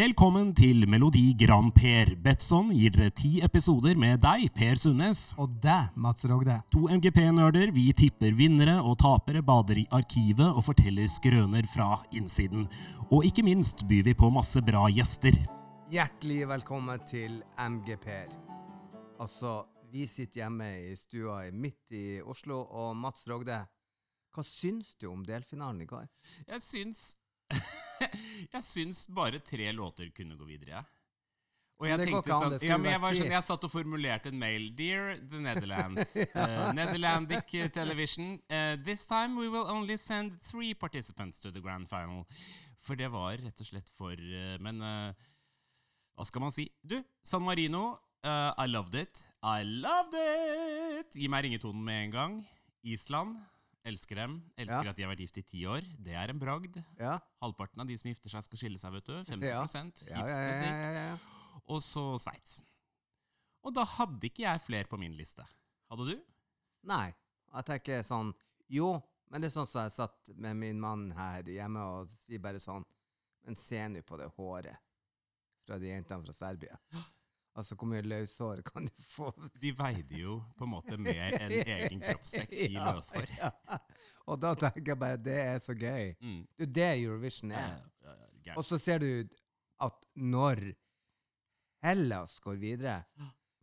Velkommen til Melodi Grand Per. Betson gir dere ti episoder med deg, Per Sundnes. Og deg, Mats Rogde. To MGP-nerder. Vi tipper vinnere og tapere, bader i arkivet og forteller skrøner fra innsiden. Og ikke minst byr vi på masse bra gjester. Hjertelig velkommen til MGP-er. Altså, vi sitter hjemme i stua midt i Oslo, og Mats Rogde, hva syns du om delfinalen i går? Jeg syns Jeg syns bare tre låter kunne gå videre, jeg. Og jeg tenkte sånn, ja, men jeg, var sånn, jeg satt og formulerte en mail. Dear the Netherlands. uh, Netherlandic uh, television. Uh, this time we will only send three participants to the grand final. For det var rett og slett for uh, Men hva skal man si? Du, San Marino. I loved it. I loved it! Gi meg ringetonen med en gang. Island. Elsker dem. Elsker Ja. at de har vært gift i ti år. Det er en bragd. Ja? Halvparten av de som gifter seg, skal skille seg, vet du. 50 Ja. Ja, ja, ja, ja, ja, ja. Og så Sveits. Og da hadde ikke jeg flere på min liste. Hadde du? Nei, jeg tenker sånn Jo, men det er sånn som jeg satt med min mann her hjemme og sier bare sånn Men se nå på det håret fra de jentene fra Serbia. Altså, hvor mye løshår kan du få? De veide jo på en måte mer enn egen kroppsvekt i Ja, løshår. ja. Og da tenker jeg bare det er så gøy. Mm. Det er det Eurovision er. ja, ja. Og så ser du at når Hellas går videre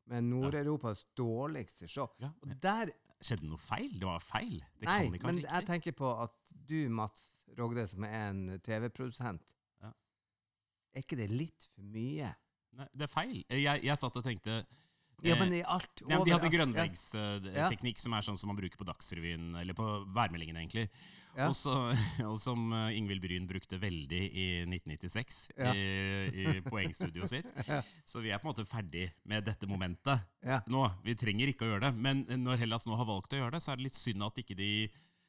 med Nord-Europas dårligste show Og der Skjedde noe feil? Det var feil. Det Nei, men jeg tenker på at du, Mats Rogde, som er en TV-produsent. Er ikke det litt for mye? Nei, det er feil. Jeg, jeg satt og tenkte Ja, eh, men i alt Ja, men de hadde grønnveggsteknikk, grønnveggsteknikk, som er sånn som man bruker på Dagsrevyen, eller på værmeldingen, egentlig. Ja. Og, så, og som eh, Ingvild Bryn brukte veldig i 1996 Ja. i, i poengstudioet sitt. Ja. Så vi er på en måte ferdig med dette momentet Ja. nå. Vi trenger ikke å gjøre det. Men når Hellas nå har valgt å gjøre det, så er det litt synd at ikke de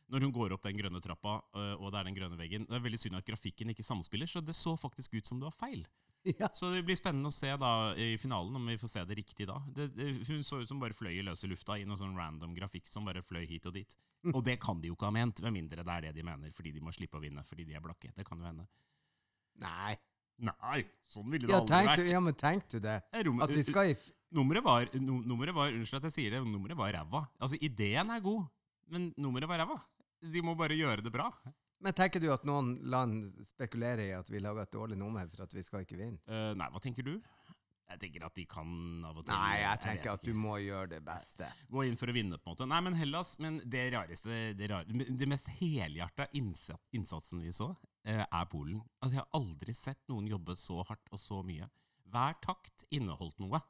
når hun går opp den grønne trappa, og det er den grønne veggen Det er veldig synd at grafikken ikke samspiller, så det så faktisk ut som det var feil. Ja. Så det blir spennende å se da i finalen om vi får se det riktig da. Det, det, hun så ut som bare fløy i løse lufta i noe sånn random grafikk som bare fløy hit og dit. Og det kan de jo ikke ha ment, med mindre det er det de mener fordi de må slippe å vinne fordi de er blakke. Det kan jo hende. Nei. Nei, sånn ville det Ja, aldri vært. du, ja, men tenk du det? Rom- At vi skal i Nummeret var, nummeret var Unnskyld at jeg sier det, nummeret var ræva. Altså, ideen er god, men nummeret var ræva. De må bare gjøre det bra. Men tenker du at noen land spekulerer i at vi lager et dårlig nummer for at vi skal ikke vinne? Uh, nei, hva tenker du? Jeg tenker at de kan av og til Nei, jeg vet tenker at du må gjøre det beste. Gå inn for å vinne, på en måte. Nei, men Hellas Men det rareste, det, rar, det mest helhjerta innsatsen vi så, eh, er Polen. Altså, Jeg har aldri sett noen jobbe så hardt og så mye. Hver takt inneholdt noe.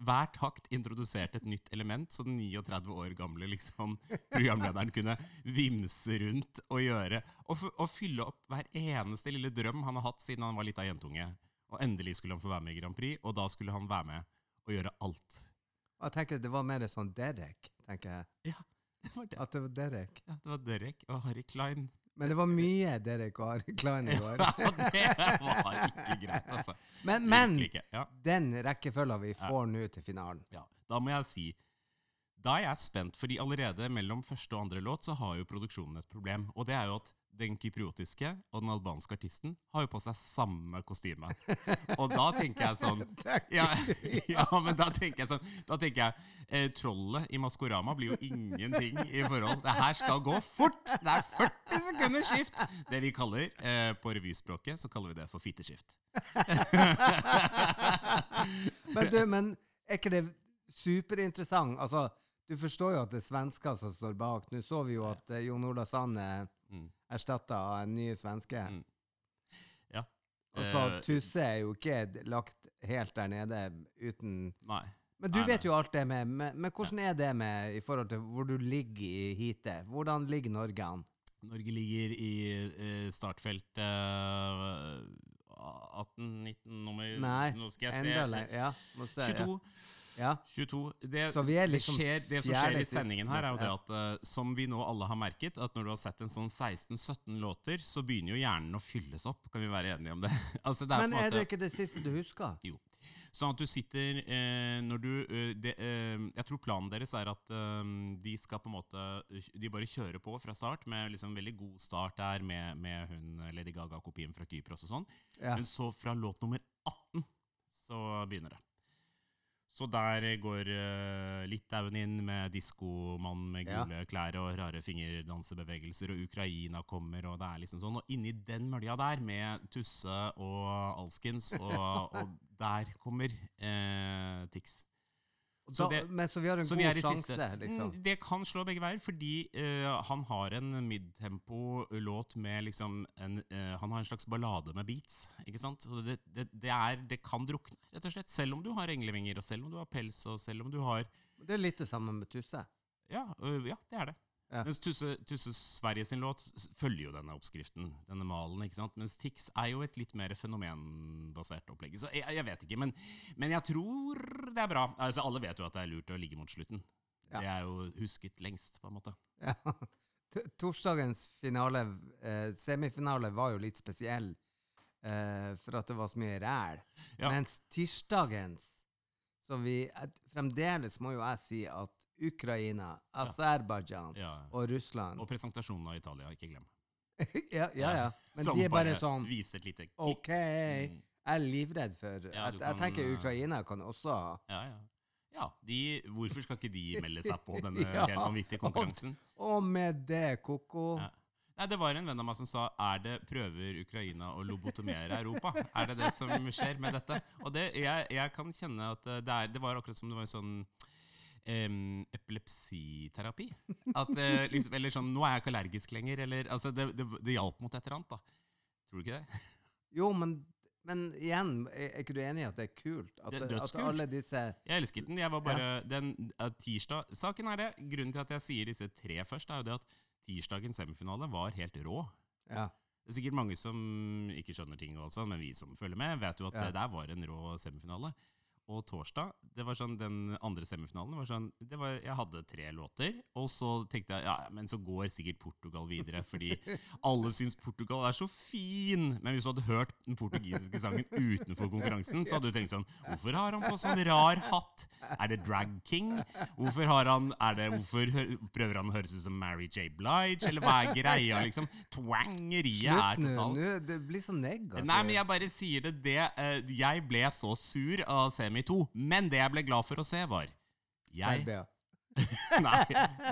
Hver takt introduserte et nytt element, så den 39 år gamle liksom, programlederen kunne vimse rundt og gjøre og, og fylle opp hver eneste lille drøm han har hatt siden han var lita jentunge. Og endelig skulle han få være med i Grand Prix, og da skulle han være med og gjøre alt. Jeg tenker det var mer sånn Derek, tenker jeg. Ja, det var det. At det var Derek. Ja, det var Derek og Harry Klein. Men det var mye og Harry Klein i går. Ja, det var ikke greit, altså. Men, men. Ja, den rekkefølga vi får nå til finalen ja. Da må jeg si Da er jeg spent, fordi allerede mellom første og andre låt så har jo produksjonen et problem. Og det er jo at den kypriotiske og den albanske artisten har jo på seg samme kostyme. Og da tenker jeg sånn ja, ja, men da tenker jeg sånn Da tenker jeg eh, Trollet i Maskorama blir jo ingenting i forhold. Det her skal gå fort! Det er 40 sekunder skift! Det vi kaller eh, På revyspråket så kaller vi det for fitteskift. Men du, men er ikke det superinteressant? Altså, du forstår jo at det er svensker som står bak. Nå så vi jo at eh, Jon Ola Sand. Erstatta av en ny svenske. Mm. Ja. Og så Eh, Tusse er jo ikke lagt helt der nede uten Nei. Men du Nei, vet jo alt det med Men, men hvordan er det med i forhold til hvor du ligger i heatet? Hvordan ligger Norge an? Norge ligger i eh, startfeltet eh, 18-19 nummer Nei, Nå skal jeg se. lenger. Ja, se, 22. Ja. 22. Det, Så vi er liksom det, skjer, det som skjer i sendingen her, er jo det at uh, som vi nå alle har merket, at når du har sett en sånn 16-17 låter, så begynner jo hjernen å fylles opp. Kan vi være enige om det? altså, det er Men en er det ikke det siste du husker? Jo. Sånn at du sitter eh, når du eh, de, eh, Jeg tror planen deres er at eh, de skal på en måte De bare kjører på fra start med liksom veldig god start der med, med hun Lady Gaga-kopien fra Kypros og sånn. Ja. Men så fra låt nummer 18 så begynner det. Så der går uh, Litauen inn med diskomann med Ja. gule klær og rare fingerdansebevegelser, og Ukraina kommer, og det er liksom sånn. Og inni den mølja der, med Tusse og alskens, og, og der kommer uh, Tix. Og det, da, men så vi har en Så vi god i sjanse, liksom. Mm, Det kan slå begge veier, fordi uh, han har en midtempo-låt med liksom en, uh, Han har en slags ballade med beats. ikke sant? Så det, det, det, er, det kan drukne, rett og slett. Selv om du har englevinger, og selv om du har pels, og selv om du har Det er litt det samme med Tusse. Ja, uh, ja det er det. Ja. Mens Tusse, Tusse Sverige sin låt følger jo denne oppskriften, denne malen. ikke sant? Mens Tix er jo et litt mer fenomenbasert opplegg. Så jeg, jeg vet ikke, men, men jeg tror det er bra. Altså, Alle vet jo at det er lurt å ligge mot slutten. Ja. Det er jo husket lengst, på en måte. Ja. Torsdagens finale, eh, semifinale var jo litt spesiell, eh, for at det var så mye ræl. Ja. Mens tirsdagens, som vi Fremdeles må jo jeg si at Ukraina, Aserbajdsjan Ja. og Russland Og presentasjonen av Italia, ikke glem. ja, ja, ja. Men Som de er bare sånn Viser et lite kick. OK. Jeg Mm. er livredd for Ja, Jeg, jeg tenker eh, Ukraina kan også ha Ja, ja. ja de, hvorfor skal ikke de melde seg på denne Ja. helt vanvittige konkurransen? Og med det, Koko Ja. Nei, Det var en venn av meg som sa er det prøver Ukraina å lobotomere Europa. Er det det som skjer med dette? Og det, jeg, jeg kan kjenne at eh, det, er, det var akkurat som det var en sånn em, epilepsiterapi. At, eh, liksom, eller sånn Nå er jeg ikke allergisk lenger. Eller, altså, det, det, det hjalp mot et eller annet. da. Tror du ikke det? Jo, men, men igjen, er ikke du enig i at det er kult? At, Det er at alle disse Jeg elsket den. Jeg var bare den eh, tirsdag Saken er det, Grunnen til at jeg sier disse tre først, er jo det at tirsdagens semifinale var helt rå. Ja. Det er sikkert mange som ikke skjønner ting, også, men vi som følger med, vet jo at Ja. det der var en rå semifinale. Og torsdag, det var sånn, den andre semifinalen var sånn det var, Jeg hadde tre låter, og så tenkte jeg ja, men så går sikkert Portugal videre, fordi alle syns Portugal er så fin. Men hvis du hadde hørt den portugisiske sangen utenfor konkurransen, så hadde du tenkt sånn Hvorfor har han på sånn rar hatt? Er det Drag King? Hvorfor, har han, er det, hvorfor prøver han å høres ut som Mary J. Blige? Eller hva er greia, liksom? Twangeriet er totalt Slutt nå, det blir så negativt. Nei, men jeg bare sier det, det eh, Jeg ble så sur av Semi 2, men det jeg ble glad for å se, var jeg, Serbia. Nei,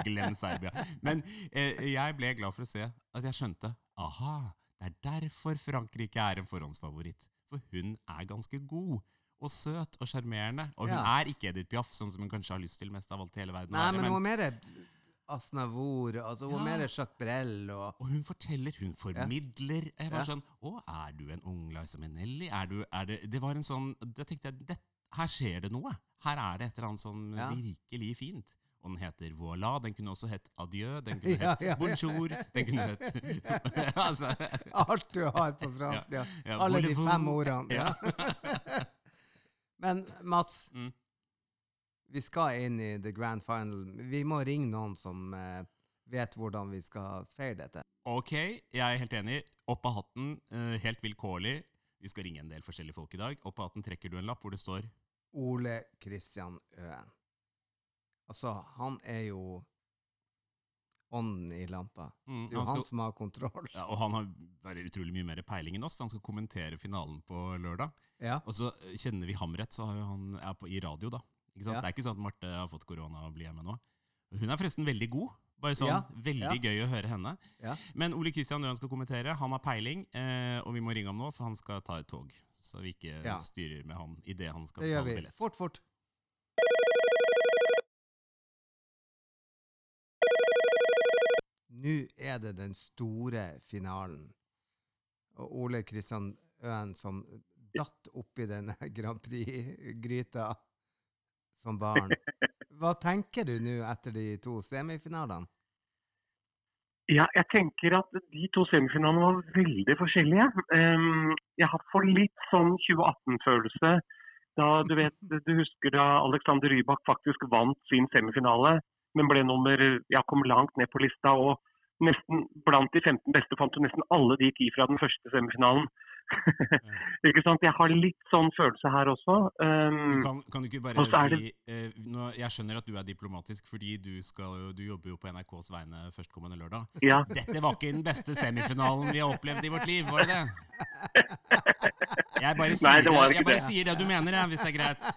glem Serbia. Men eh, jeg ble glad for å se at jeg skjønte Aha, det er derfor Frankrike er en forhåndsfavoritt. For hun er ganske god. Og søt og sjarmerende. Og hun Ja. er ikke Edith Piaf, sånn som hun kanskje har lyst til mest av alt i hele verden. Nei, være, men hun var mer Asnavour, altså hun Ja. mer Jacques Brel og Og hun forteller, hun formidler. Jeg var Ja. sånn Å, er du en ung Liza Minnelli? Er du, er det, det var en sånn Da tenkte jeg det, Her skjer det noe. Her er det et eller annet sånn Ja. virkelig fint. Og den heter Voilà. Den kunne også hett Adieu. Den kunne Ja, hett ja. Bonjour. Den kunne hett altså, Alt du har på fransk. Ja. Alle de fem ordene. Men Mats, Mm. vi skal inn i the grand final. Vi må ringe noen som eh, vet hvordan vi skal feire dette. Ok, jeg er helt enig. Opp av hatten, eh, helt vilkårlig. Vi skal ringe en del forskjellige folk i dag. og på hatten trekker du en lapp hvor det står Ole Kristian Øen. Altså, han er jo ånden i lampa. mm, Det er jo han skal, han som har kontroll. ja, Og han har bare utrolig mye mer peiling enn oss, for han skal kommentere finalen på lørdag. Ja. Og så eh, kjenner vi ham rett, så har han er på, i radio, da. Ikke sant? Ja. Det er ikke sånn at Marte har fått korona og blir hjemme nå. Hun er forresten veldig god. Bare sånn, Ja, Veldig ja. gøy å høre henne. Ja. Men Ole Kristian Øen skal kommentere. Han har peiling, eh, og vi må ringe ham nå, for han skal ta et tog. Så vi ikke styrer med han idet han skal Det vi. billett. Fort, fort. Nå er det den store finalen. Og Ole Kristian Øen som datt oppi denne Grand Prix-gryta som barn. Hva tenker du nå etter de to semifinalene? Ja, jeg tenker at de to semifinalene var veldig forskjellige. Jeg har fått litt sånn 2018-følelse. Da, du, vet, du husker da Alexander Rybak faktisk vant sin semifinale, men ble nummer, ja, kom langt ned på lista. og nesten Blant de 15 beste fant du nesten alle de ti fra den første semifinalen. ikke sant? Jeg har litt sånn følelse her også. Um, Kan, kan du ikke bare det- si eh, nå, Jeg skjønner at du er diplomatisk, fordi du, skal, du jobber jo på NRKs vegne førstkommende lørdag. ja. Dette var ikke den beste semifinalen vi har opplevd i vårt liv, var det det? Jeg bare sier, Nei, det det, jeg bare det. sier det du mener, jeg, hvis det er greit.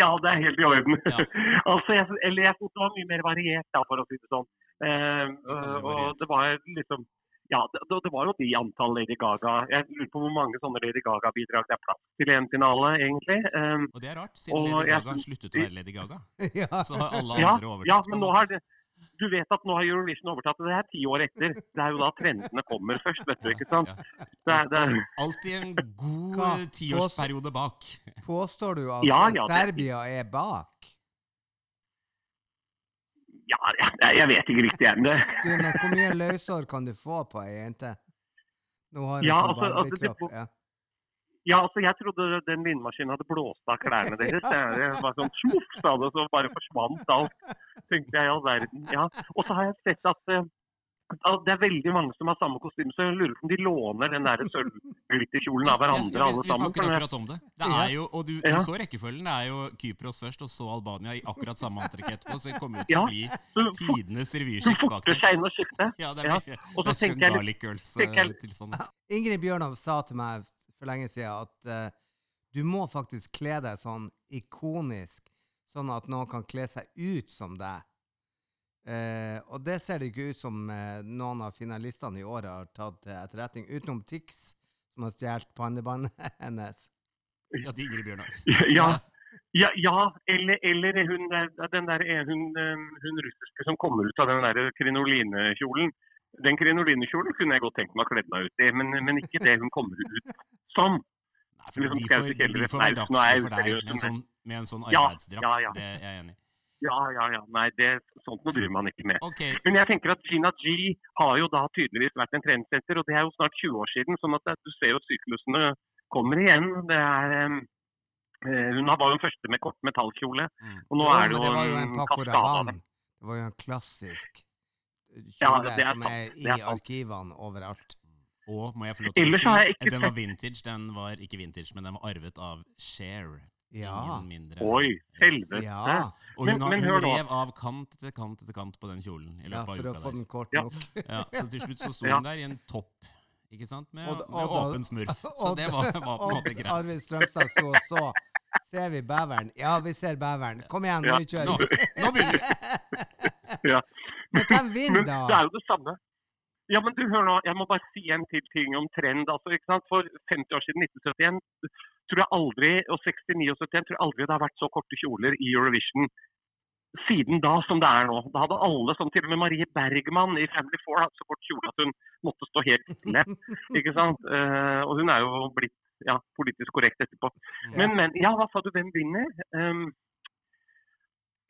ja, det er helt i orden. Ja. altså, jeg, eller jeg syns det var mye mer variert, da, for å si det sånn. Um, det og det var liksom ja, det, det var jo de antall Lady Gaga. Jeg lurer på hvor mange sånne Lady Gaga-bidrag det er plass til i en finale, egentlig. Um, Og det er rart, siden Og Lady Gaga syns- sluttet å være Lady Gaga. ja. Så har alle ja, andre overtatt. ja, men nå har det du vet at nå har Eurovision overtatt, og det er ti år etter. Det er jo da trendene kommer først, vet du. ikke sant? Ja. Det er, det er, Alltid en god tiårsperiode bak. Påstår du at Ja, ja, Serbia er bak? Ja, jeg, jeg vet ikke riktig ennå. Hvor mye løsår kan du få på ei jente? Nå har jeg Ja, sånn altså, altså, Barbie-kropp. Ja. Ja, altså, jeg trodde den vindmaskinen hadde blåst av klærne deres. Det det var sånn tjoff, sa det, så bare forsvant alt. Tenkte jeg i all verden. Ja. Og så har jeg sett at eh, at det er veldig mange som har samme kostyme, så jeg lurer på om de låner den der sølvglitterkjolen av hverandre, Ja, vi, alle vi sammen. snakker akkurat om det. Det er jo, og du, Ja. du så rekkefølgen. Det er jo Kypros først, og så Albania i akkurat samme antrekk etterpå. Så det kommer jo til Ja. å bli tidenes revyskift bak der. seg inn og skifte. Ja, det Ja. er, Og så det er sånn tenker jeg litt- Garlic tenker jeg- Girls-tilstand. Ingrid Bjørnov sa til meg for lenge siden at uh, du må faktisk kle deg sånn ikonisk, sånn at noen kan kle seg ut som deg. Eh, og det ser det ikke ut som eh, noen av finalistene i året har tatt til etterretning, utenom Tix, som har stjålet pannebåndet hennes. Ja, til Ingrid Bjørnar. Ja, ja, ja eller, eller hun, den der, hun, eh, hun russiske som kommer ut av den der krinolinekjolen. Den krinolinekjolen kunne jeg godt tenkt meg å kle meg ut i, men, men ikke det hun kommer ut som. Nei, for Liksom det blir for, for for deg med en sånn, med en sånn Ja, arbeidsdrakt. ja, ja. Det er jeg enig i. Ja, ja, ja. Nei, det, sånt noe driver man ikke med. Okay. Men jeg tenker at Gina G har jo da tydeligvis vært en treningssenter, og det er jo snart 20 år siden. sånn at du ser jo at syklusene kommer igjen. Det er, eh, hun var jo den første med kort metallkjole, mm. og nå ja, er det men jo det var jo en en kaskade det. Var jo en klassisk kjole ja, er som er i er arkivene overalt. Og må jeg få lov til å si den var vintage. Den var ikke vintage, men den var arvet av Cher. Ja. Ingen mindre. Oi, helvete. Ja, Og hun, men, men hun rev av kant etter kant etter kant på den kjolen i ja løpet uka å av få der. den kort nok. Ja, så til slutt så sto hun der i en topp, ikke sant, med, Og- og med åpen smurf. Så det var, var på en måte greit. Arvid Strømstad sto og så. Ser vi beveren? Ja, vi ser beveren. Kom igjen, Ja, nå kjører Nå, vi. nå begynner vi! Ja. Men hvem vinner, da? det er jo det samme. Ja, men du, hør nå, jeg må bare si en til ting om trend. altså? For 50 år siden, 1971, tror jeg aldri, og 69 og 71, tror jeg aldri det har vært så korte kjoler i Eurovision siden da som det er nå. Da hadde alle, som til og med Marie Bergman i Family Four, hatt så kort kjole at hun måtte stå helt stille. ikke sant? Uh, og hun er jo blitt ja, politisk korrekt etterpå. Men, men, ja, hva sa du, hvem vinner? Um,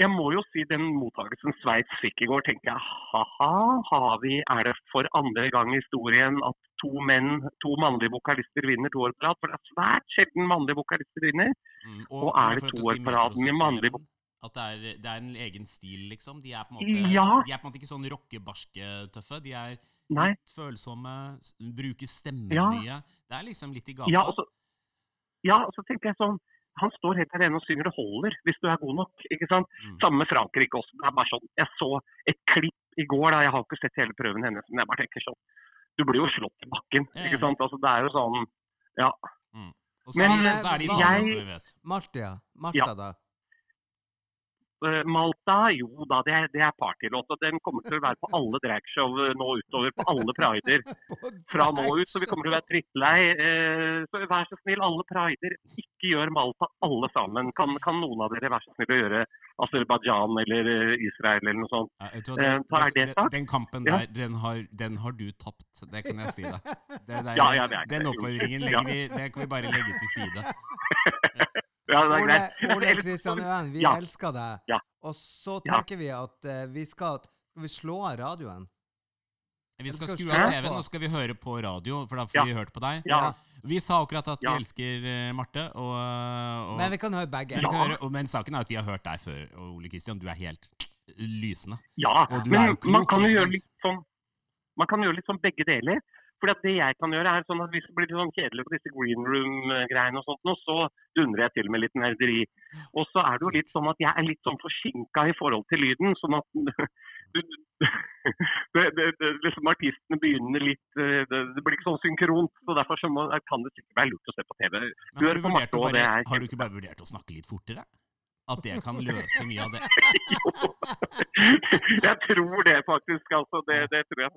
jeg må jo si den mottakelsen Sveits fikk i går, tenker jeg ha-ha, har vi, er det for andre gang i historien at to menn, to mannlige vokalister vinner to år på rad? For det er svært sjelden mannlige vokalister vinner. Mm, Og er det to år på rad med mannlige vokalister? At det er, det er en egen stil, liksom. De er på en måte, Ja. de på en måte ikke sånn rockebarske-tøffe. De er Nei. litt følsomme, bruker stemmen Ja. mye. Det er liksom litt i gata. Ja, og så, ja, og så tenker jeg sånn Han står helt alene og synger det holder, hvis du er god nok. ikke sant? Mm. Samme med Frankrike også. Det er bare sånn, Jeg så et klipp i går, da, jeg har ikke sett hele prøven hennes, men jeg bare tenker sånn Du blir jo slått i bakken. Ikke sant? Altså, Det er jo sånn Ja. Og så, Men, så er de jeg- Italia, som vi vet. Malta, Malta Ja. da? eh, Malta, jo da, det er, det er partylåt. og Den kommer til å være på alle dragshow eh, nå utover. På alle prider fra nå ut. Så vi kommer til å være drittlei. Eh, så vær så snill, alle prider, ikke gjør Malta alle sammen. Kan, kan noen av dere være så snill å gjøre Aserbajdsjan eller eh, Israel eller noe sånt? Ja, Eh, så er det sagt. Den kampen Ja. der, den har, den har du tapt. Det kan jeg si deg. Ja, ja, den oppfordringen Ja. vi, det kan vi bare legge til side. Ja, det Ole. Ole Kristian Øen, vi Ja. elsker deg. Ja. Og så Ja. tenker vi at eh, vi skal Skal vi slå av radioen? Vi skal skal skru av. TV-en, og skal vi høre på radio, for da får Ja. vi hørt på deg. Ja. Vi sa akkurat at vi Ja. elsker eh, Marte, og, og Men vi kan høre begge. kan Ja. høre, og, Men saken er at vi har hørt deg før, og Ole Kristian, du er helt lysende. Ja, Og du men klok, man kan jo gjøre litt sånn Man kan gjøre litt sånn begge deler. Fordi at det jeg kan gjøre er sånn at Hvis det blir sånn kjedelig på disse green room-greiene, og sånt, nå, så dundrer jeg til med litt nerderi. Og så er det jo litt sånn at jeg er litt sånn forsinka i forhold til lyden. sånn at du, det, det, det, liksom Artistene begynner litt det, blir ikke sånn synkront. så Derfor så må, kan det sikkert være lurt å se på TV. Men Du har, du på vurdert bare, har du ikke bare vurdert å snakke litt fortere? At det kan løse mye av det? Jo, jeg tror det faktisk. altså. Det, det tror jeg.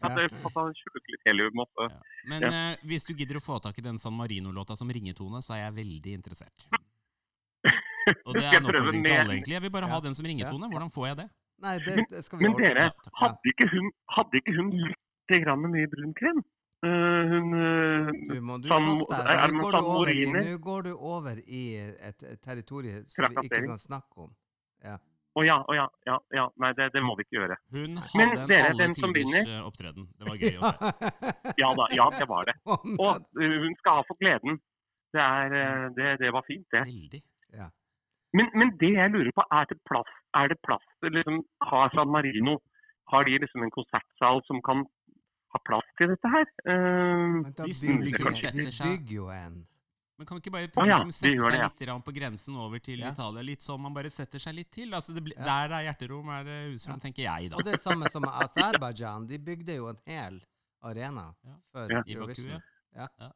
At det får litt helium også. Ja. Men eh, hvis du gidder å få tak i den San Marino-låta som ringetone, så er jeg veldig interessert. Og det er en ikke oppfordring til alle, egentlig. Jeg vil bare ha den som ringetone. Hvordan får jeg det? Nei, det, det skal vi Men men dere, hadde ikke hun, hadde ikke hun litt grann mye brunkrem? Hun eh, Du må du Sam, er Nå går, du over i, nå går du over i et, et territorium som vi ikke kan snakke om. Å ja, å ja, ja, ja. Nei, det, det må vi ikke gjøre. Hun Men hadde en dere, alle den tiders eh, opptreden. Det var gøy å se. Ja da, ja, det var det. Og hun skal ha for gleden. Det, er, eh, det, det var fint, det. Veldig. Men, men det jeg lurer på, er det plass, er det plass liksom, Har San Marino har de liksom en konsertsal som kan ha plass til dette her? Eh, Men da bygger publikum setter seg- jo en. Men kan ikke bare Å ja, sette seg det, ja. litt på grensen over til Ja. Italia? Litt sånn man bare setter seg litt til. Altså det. Der det er hjerterom, er det husrom, tenker jeg, da. Og det er samme som Aserbajdsjan. De bygde jo en hel arena Ja. før Ja. Eurovision. ja. Ja.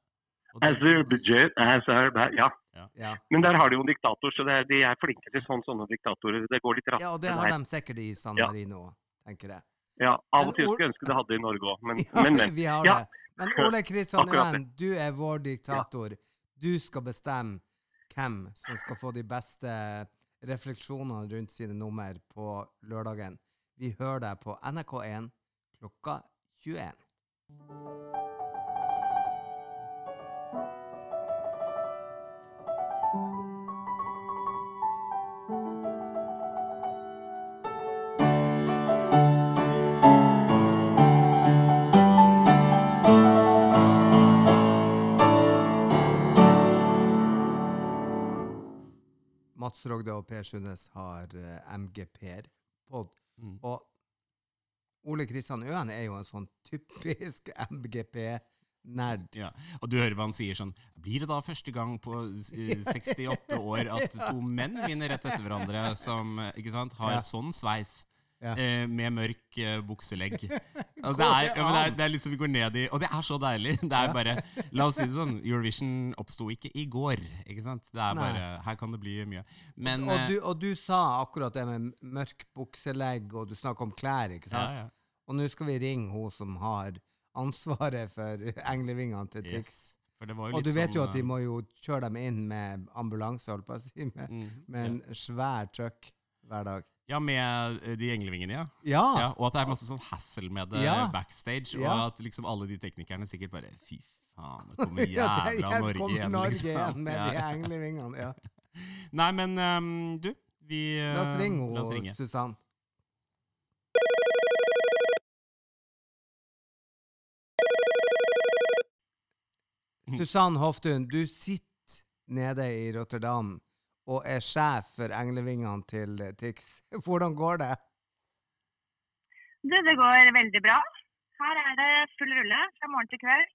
Ja. Ja. Men der har de jo en diktator, så det er, de er flinke til sånne, sånne diktatorer. Det går litt raskt. ja, og det har de sikkert i San Ja. Marino, tenker jeg. Ja, av og til skulle jeg ønske det hadde i Norge òg, men, Ja, men, men. vi har Ja. det. Men Ole Kristian Øen, du er vår diktator. Du skal bestemme hvem som skal få de beste refleksjonene rundt sine nummer på lørdagen. Vi hører deg på NRK1 klokka 21. Mats Rogde og Per Sundnes har eh, MGP-pod. Mm. Og Ole Kristian Øen er jo en sånn typisk MGP-nerd. Ja. Og du hører hva han sier sånn Blir det da første gang på eh, 68 år at to menn vinner rett etter hverandre, som eh, ikke sant, har Ja. sånn sveis? Ja. Eh, med mørk eh, bukselegg. Altså, det, er, ja, men det, er, det er liksom vi går ned i Og det er så deilig. Det er Ja. bare La oss si det sånn, Eurovision oppsto ikke i går. Ikke sant? Det er bare Her kan det bli mye. Men og, eh, du, og du sa akkurat det med mørk bukselegg, og du snakker om klær, ikke sant? ja. Og nå skal vi ringe hun som har ansvaret for englevingene til Tix. Yes. Og du vet jo sånn, at de eh, må jo kjøre dem inn med ambulanse, holdt på å si, med, mm, med en svær truck hver dag. Ja, med eh, de englevingene, ja. Ja! ja. Og at det er masse sånn hassle med det Ja. backstage. Og at liksom alle de teknikerne sikkert bare Fy faen, nå kommer Ja, det- jævla her Norge kommer igjen. Norge liksom. igjen med de englevingene. Ja. Nei, men um, du, vi eh, La oss ringe henne. Susann. Mm. Susann Hoftun, du sitter nede i Rotterdam og er sjef for englevingene til Tix. Hvordan går det? Det går veldig bra. Her er det full rulle fra morgen til kveld.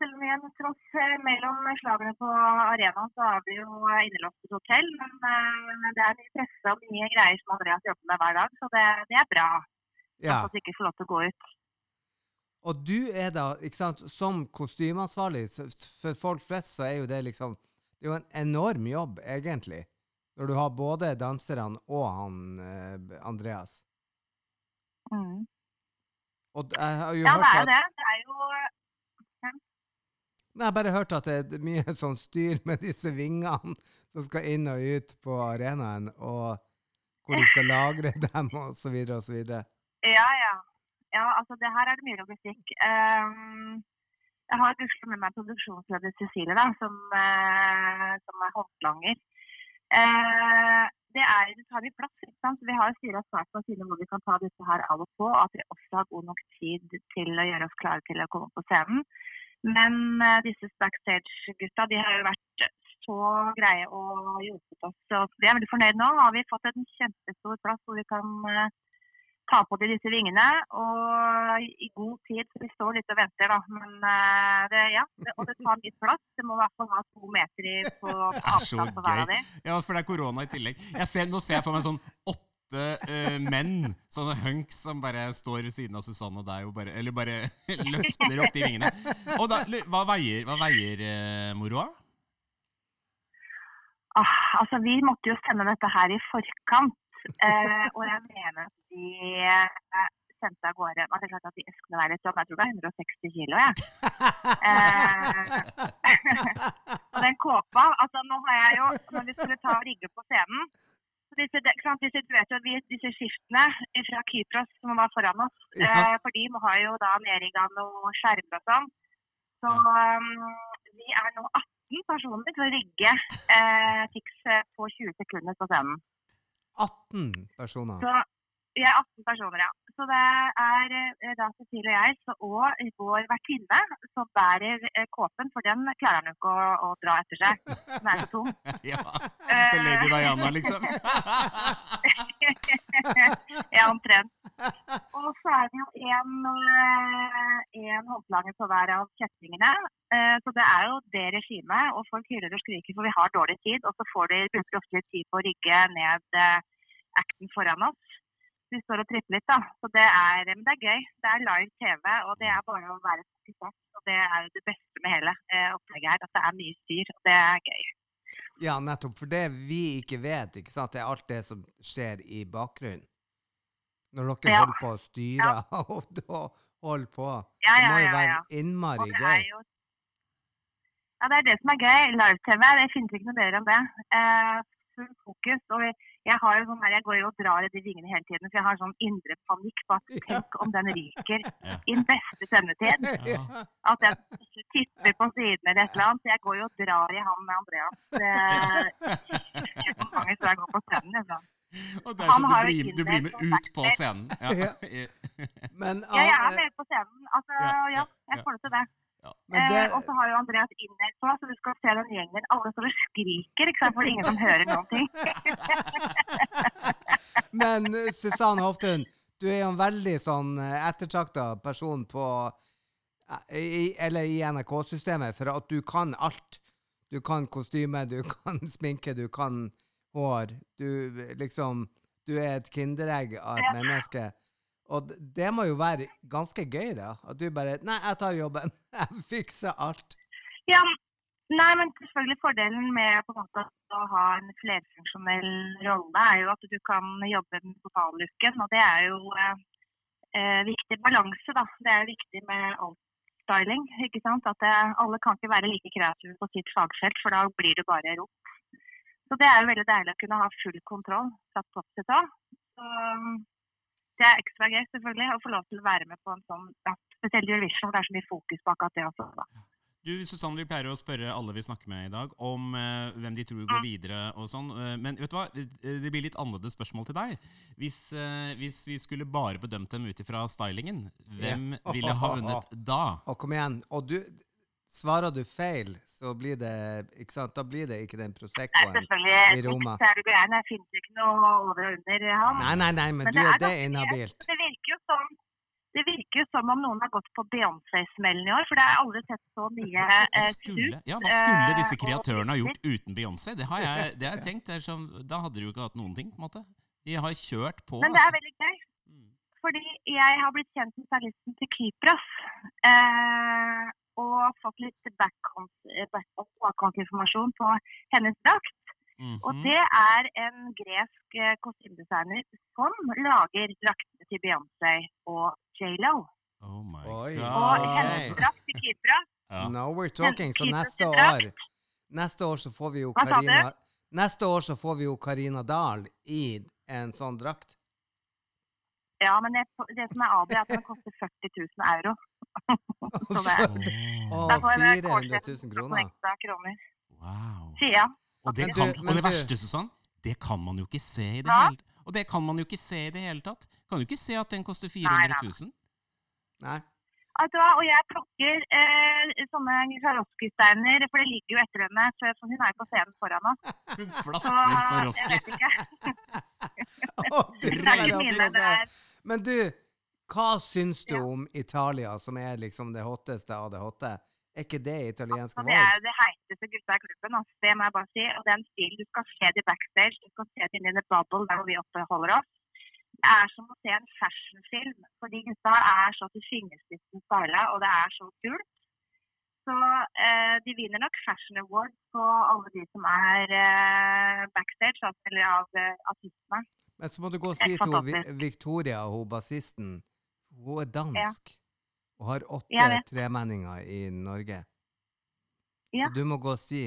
Selv om igjen, tross eh, mellom slagene på arenaen, så er vi jo innelåst på et hotell. Men eh, det er mye presse og mye greier som Andreas jobber med hver dag, så det, det er bra. Ja. At vi ikke får lov til å gå ut. Og du er da, ikke sant, som kostymeansvarlig, for folk flest så er jo det liksom Det er jo en enorm jobb, egentlig. Når du har både danserne og han eh, Andreas. Mm. Og jeg har jo Ja, det hørt er Ja, det. Det er jo Nei, Jeg har bare hørt at det er mye sånn styr med disse vingene som skal inn og ut på arenaen, og hvor de skal lagre dem, og så videre og så videre. Ja, ja. Ja, altså det her er det mye logistikk. Ehm, jeg har gudskjelov med meg produksjonsleder Cecilie, da, som, eh, som er håndlanger. Eh, det, er, det tar vi plass. ikke sant? Vi har styra starten på siden hvor vi kan ta disse her av og på, og at vi også har god nok tid til å gjøre oss klare til å komme på scenen. Men eh, disse backstage-gutta de har jo vært så greie og hjulpet oss. Så vi er veldig fornøyd nå. Nå har vi fått en kjempestor plass hvor vi kan eh, ta på de disse vingene. Og i god tid, så vi står litt og venter, da. Men eh, det, ja, det, og det tar litt plass. Det må i hvert fall ha to meter på, avstand på hver av dem. Ja, for det er korona i tillegg. Jeg ser, nå ser jeg for meg sånn åtte eh, menn, sånne hunks, som bare står ved siden av Susanne og deg og bare, eller bare løfter opp de vingene. Og da, hva veier, hva veier eh, moroa? Ah, altså, vi måtte jo sende dette her i forkant. Eh, og jeg mener at de eh, sendte av gårde altså, Det er klart at de eskene veier litt sånn, jeg tror det er 160 kilo, jeg. Eh, og den kåpa altså nå har jeg jo, Når vi skulle ta og rigge på scenen så disse, sant, disse, du vet jo, vi, disse skiftene fra Kypros som var foran oss, Ja. eh, for de må ha jo da nedrigga noe skjermer og sånn. Så um, vi er nå 18 personer til å rigge eh, Tix eh, på 20 sekunder på scenen. 18 personer. Så vi er 18 personer, ja. Så det er eh, da Cecilie og jeg så, og vår vertinne som bærer eh, kåpen, for den klarer han jo ikke å, å dra etter seg. Den er så tung. ja, til Lady Diana, liksom. ja, omtrent. Og så er det jo en, eh, håndlanger på hver av kjettingene. Eh, Så det er jo det regimet, og folk hyler og skriker for vi har dårlig tid. Og så får de, bruker de ofte litt tid på å rigge ned eh, acten foran oss. Vi står og tripper litt, da. Så det er, men det er gøy. Det er live TV, og det er bare å være fokusert. Og det er jo det beste med hele opplegget her, at det er mye styr, og det er gøy. Ja, nettopp. For det vi ikke vet, ikke sant, det er alt det som skjer i bakgrunnen. Når dere Ja. holder på å styre og da holder på. Ja, Det ja, må jo være ja. Og innmari gøy. jo Ja, det er det som er gøy. Live-TV, det finnes ikke noe bedre enn det. Uh, full fokus. Og jeg har jo sånn her, jeg går jo og drar i de vingene hele tiden, for jeg har sånn indre panikk på at tenk om den ryker Ja. i den beste sendetid. Ja. At jeg tipper på siden eller et eller annet. Så jeg går jo og drar i han med Andreas. Eh, mange ganger før jeg går på scenen. Liksom. Og det er sånn har du blir, du blir med ut på scenen. Ja. Ja. Men, Ja, jeg er med på scenen. Altså, Ja, jeg får det til det. men det, Eh, og så har jo Andreas innlegg på, så du skal se den gjengen. Alle står og skriker, ikke sant? for det er ingen som hører noen ting. men eh, Susanne Hoftun, du er jo en veldig sånn ettertrakta person på eh, i, Eller i NRK-systemet, for at du kan alt. Du kan kostyme, du kan sminke, du kan hår. Du liksom Du er et kinderegg av et menneske. Og det må jo være ganske gøy, da. At du bare Nei, jeg tar jobben. Jeg fikser alt. Ja, nei, men selvfølgelig fordelen med på en måte å ha en flerfunksjonell rolle er jo at du kan jobbe med totalluken. og det er jo eh, eh, viktig balanse, da. Det er viktig med outstyling, ikke sant. At det, alle kan ikke være like kreative på sitt fagfelt, for da blir det bare rop. Så det er jo veldig deilig å kunne ha full kontroll fra topp til tå. Um, det er ekstra gøy, selvfølgelig, å få lov til å være med på en sånn, ja, spesielt Eurovision, hvor det er så mye fokus på akkurat det også. Da. Du, Susanne, vi pleier å spørre alle vi snakker med i dag, om eh, hvem de tror går videre og sånn. eh, men vet du hva? Det blir litt annerledes spørsmål til deg. Hvis, eh, hvis vi skulle bare bedømt dem ut ifra stylingen, hvem Ja. ville ha vunnet da? Og kom igjen. Og du Svarer du feil, så blir det Ikke sant? Da blir det ikke den Proseccoen. i. Roma. Er du gæren. Det finnes ikke noe over og under han. Nei, nei, nei, men Men du, det er det er inhabilt. Det virker jo som det virker jo som om noen har gått på Beyoncé-smellen i år, for det har jeg aldri sett så mye eh, skulle, ja, hva skulle eh, disse kreatørene ha gjort uten Beyoncé? Det har jeg, det har jeg tenkt. Det er som, da hadde de jo ikke hatt noen ting, på en måte. De har kjørt på. Men det er altså. veldig gøy, Mm. fordi jeg har blitt kjent med stylisten til Kypros. Eh, og fått litt backhånds- eh, på hennes drakt. Og Mhm. det er en gresk eh, kostymedesigner som lager draktene til Beyoncé og J.Lo. Oh Oi. Og hennes drakt til Kypra. Ja. Now we're talking. Så neste år Neste år så får vi jo? Karina Neste år så får vi jo Karina Dahl i en sånn drakt. Ja, men det, det som er avgjørende, er at den koster 40 000 euro. Så det, Å, Åh, da får 400 000 kroner. Ekstra kroner. wow. Sier jeg. Og det, Men kan, du- og men det du- verste, Susann, det kan man jo ikke se i det Hva? hele Og det kan man jo ikke se i det hele tatt. Kan jo ikke se at den koster 400 000. Nei. Vet du hva, og jeg plukker eh, sånne Swarovski-steiner, for det ligger jo etter henne, så så hun er jo på scenen foran oss. Hun Så flasser jeg Swarovski. vet ikke. Å, du Det er ikke mine, det er Men du, hva syns du Ja. om Italia, som er liksom det hotteste av det hotte? Er ikke det italienske Og det er det heiteste gutta i klubben, altså. det må jeg bare si. Og den er en stil du skal se de backstage, du skal se det inni the bubble der hvor vi oppholder oss. Det er som å se en fashionfilm, for de gutta er så til fingerspissen styla, og det er så kult. Så eh, de vinner nok Fashion Award på alle de som er eh, backstage, altså, eller av eh, artistene. Men så må du gå og si til. Victoria, hun bassisten, hun er dansk og har åtte tremenninger i Norge. Ja. Så du må gå og si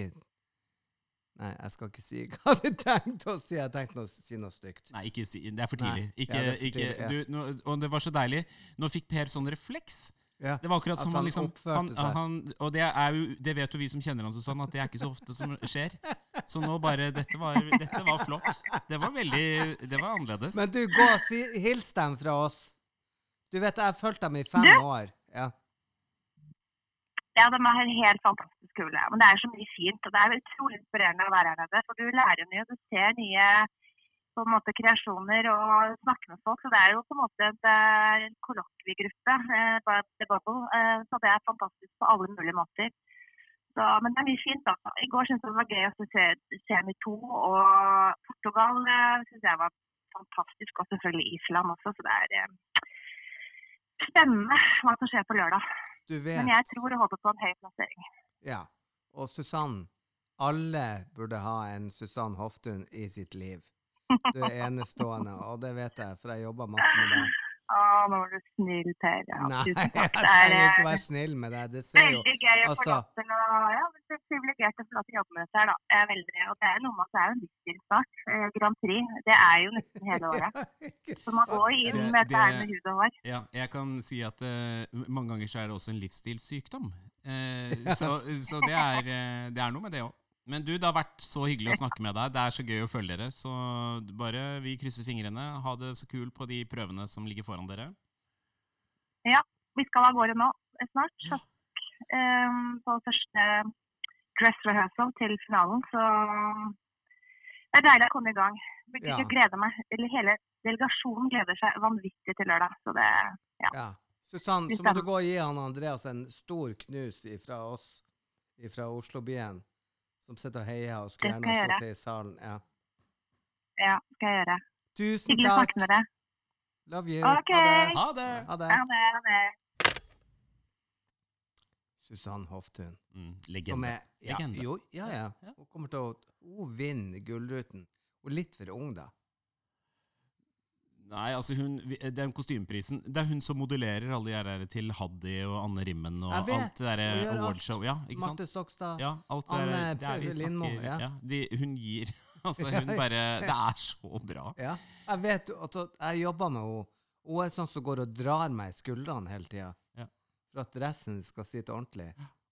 Nei, jeg skal ikke si hva jeg hadde tenkt å si. Jeg tenkte å si noe stygt. Nei, ikke si Det er for tidlig. ja, Ikke, det er for ikke, tidlig, ja. du, nå, og det var så deilig. Nå fikk Per sånn refleks. Ja. Det var akkurat som han han liksom oppførte han, seg. han, Og det, er jo, det vet jo vi som kjenner han, Susanne, at det er ikke så ofte som skjer. Så nå bare Dette var, dette var flott. Det var veldig Det var annerledes. Men du, gå og si, hils dem fra oss. Du vet, jeg har fulgt dem i fem Du? år. Ja. Ja, de er helt fantastisk kule. Men det er så mye fint, og det er utrolig inspirerende å være her nede. For du lærer mye, du ser nye på en måte, kreasjoner og snakker med folk. Så det er jo på en måte en, eh, kollokviegruppe, eh. Eh, så det er fantastisk på alle mulige måter. Så, men det er mye fint. da. I går syntes jeg det var gøy å se Semi to, og Portugal eh, synes jeg var fantastisk. Og selvfølgelig Island også, så det er eh, spennende hva som skjer på lørdag. Men jeg tror og håper på en høy plassering. Ja. Og Susann, alle burde ha en Susann Hoftun i sitt liv. Du er enestående, og det vet jeg, for jeg jobber masse med deg. Du snill, Per. Ja, Nei, jeg trenger er ikke eh, være snill med deg. Det ser jo veldig gøy å få altså- lov til å Ja, men det er privilegert å få lov til å jobbe med dette her, da. Jeg er veldig, og det er noe med at det er jo en livsstil snart. Eh, Grand Prix. Det er jo nesten hele året. Så man går inn Det- med dette her med hud og hår. Ja, jeg kan si at uh, mange ganger så er det også en livsstilssykdom. Uh, så så det, er, uh, det er noe med det òg. Men du, det har vært så hyggelig å snakke med deg. Det er så gøy å følge dere. Så bare vi krysser fingrene. Ha det så kult på de prøvene som ligger foran dere. Vi skal av gårde nå eh, snart. Så, Um, på første dress rehearsal til finalen, så det er deilig å komme i gang. Jeg Ja. gleder meg. Eller hele delegasjonen gleder seg vanvittig til lørdag. Så det ja. Ja. Susann, så må du gå og gi han Andreas en stor knus fra oss, fra Oslobyen, som sitter og heier og skulle gjerne sittet i salen. Ja. ja, skal jeg gjøre. Tusen takk. Love you. Ok. Ha det. Ha det! Ha det. Ha det. Susann Hoftun. Mm, Som legende. er ja, Legende. Jo, ja, ja. Hun kommer til å Hun vinner Gullruten. Hun er litt for ung, da. Nei, altså hun, den kostymeprisen Det er hun som modellerer alle de der til Haddy og Anne Rimmen og vet, alt det der gjør alt. awardshow. Ja, ikke sant? Marte Stokstad. Ja, alt Anne der, det er Lindmo, ja. ja. de, Hun gir Altså, hun bare Det er så bra. Ja. Jeg vet at jeg jobber med henne. Hun er sånn som går og drar meg i skuldrene hele tida. Ja. For at dressen skal sitte ordentlig.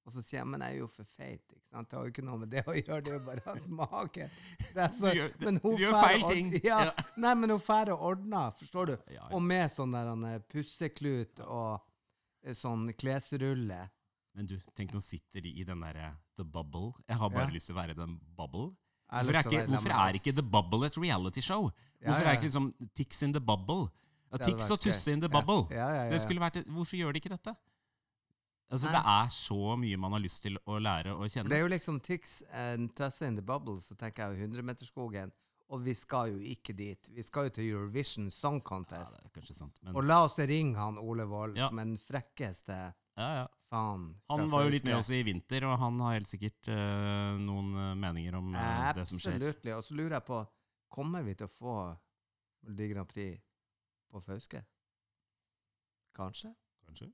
Og så sier jeg men jeg er jo for feit. ikke sant? Det har jo ikke noe med det å gjøre, det er jo bare at mage dress, Du gjør- men hun du gjør feil ting. Ja, Ja. Nei, men hun fær og ordner, forstår du? Ja. Og med sånn der eh, pusseklut og eh, sånn klesrulle. Men du, tenk nå sitter de i den derre The Bubble. Jeg har bare lyst til å være den bubble. Hvorfor er, å ikke, hvorfor er ikke. The Bubble et reality-show? Hvorfor ja, er ja. ikke liksom Tix in the Bubble? Ja, Tix og Tusse in the Ja. Bubble. Ja, ja, ja, Det skulle vært et, hvorfor gjør de ikke dette? Altså, Det er så mye man har lyst til å lære og kjenne. Det er jo liksom Tix and Tusse in the bubble, så tenker jeg jo 100-meterskogen. Og vi skal jo ikke dit. Vi skal jo til Eurovision Song ja, Contest. det er kanskje sant. Men, Og la oss ringe han Ole Wold Ja. som den frekkeste ja, ja. faen. Han var jo litt med oss i vinter, og han har helt sikkert uh, noen eh, meninger om uh, det som skjer. Absolutt. Og så lurer jeg på, kommer vi til å få Melodi Grand Prix på Fauske? Kanskje? Kanskje?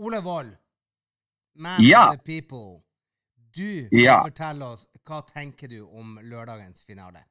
Ole Wold, man Ja. of the people. Du Ja. fortelle oss, hva tenker du om lørdagens finale?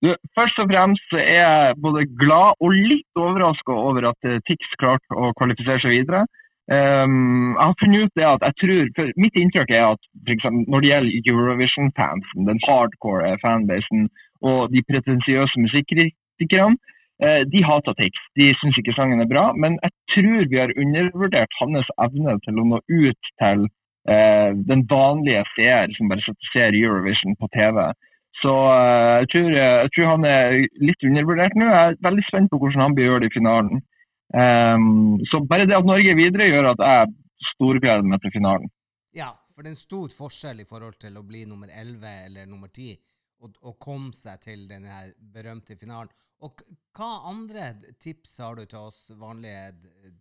Du, først og fremst er jeg både glad og litt overraska over at eh, Tix klarte å kvalifisere seg videre. Um, jeg har funnet ut det at jeg tror, for Mitt inntrykk er at for eksempel, når det gjelder Eurovision-fansen, den hardcore fanbasen og de pretensiøse musikkritikerne, uh, de hater Tix. De syns ikke sangen er bra. Men jeg tror vi har undervurdert hans evne til å nå ut til uh, den vanlige seer som bare ser Eurovision på TV. Så eh, jeg, tror, jeg tror han er litt undervurdert nå. Jeg er veldig spent på hvordan han blir gjort det i finalen. Um, så bare det at Norge er videre, gjør at jeg storgleder meg til finalen. Ja, for det er en stor forskjell i forhold til å bli nummer 11 eller nummer 10 og, og komme seg til denne berømte finalen. Og hva andre tips har du til oss vanlige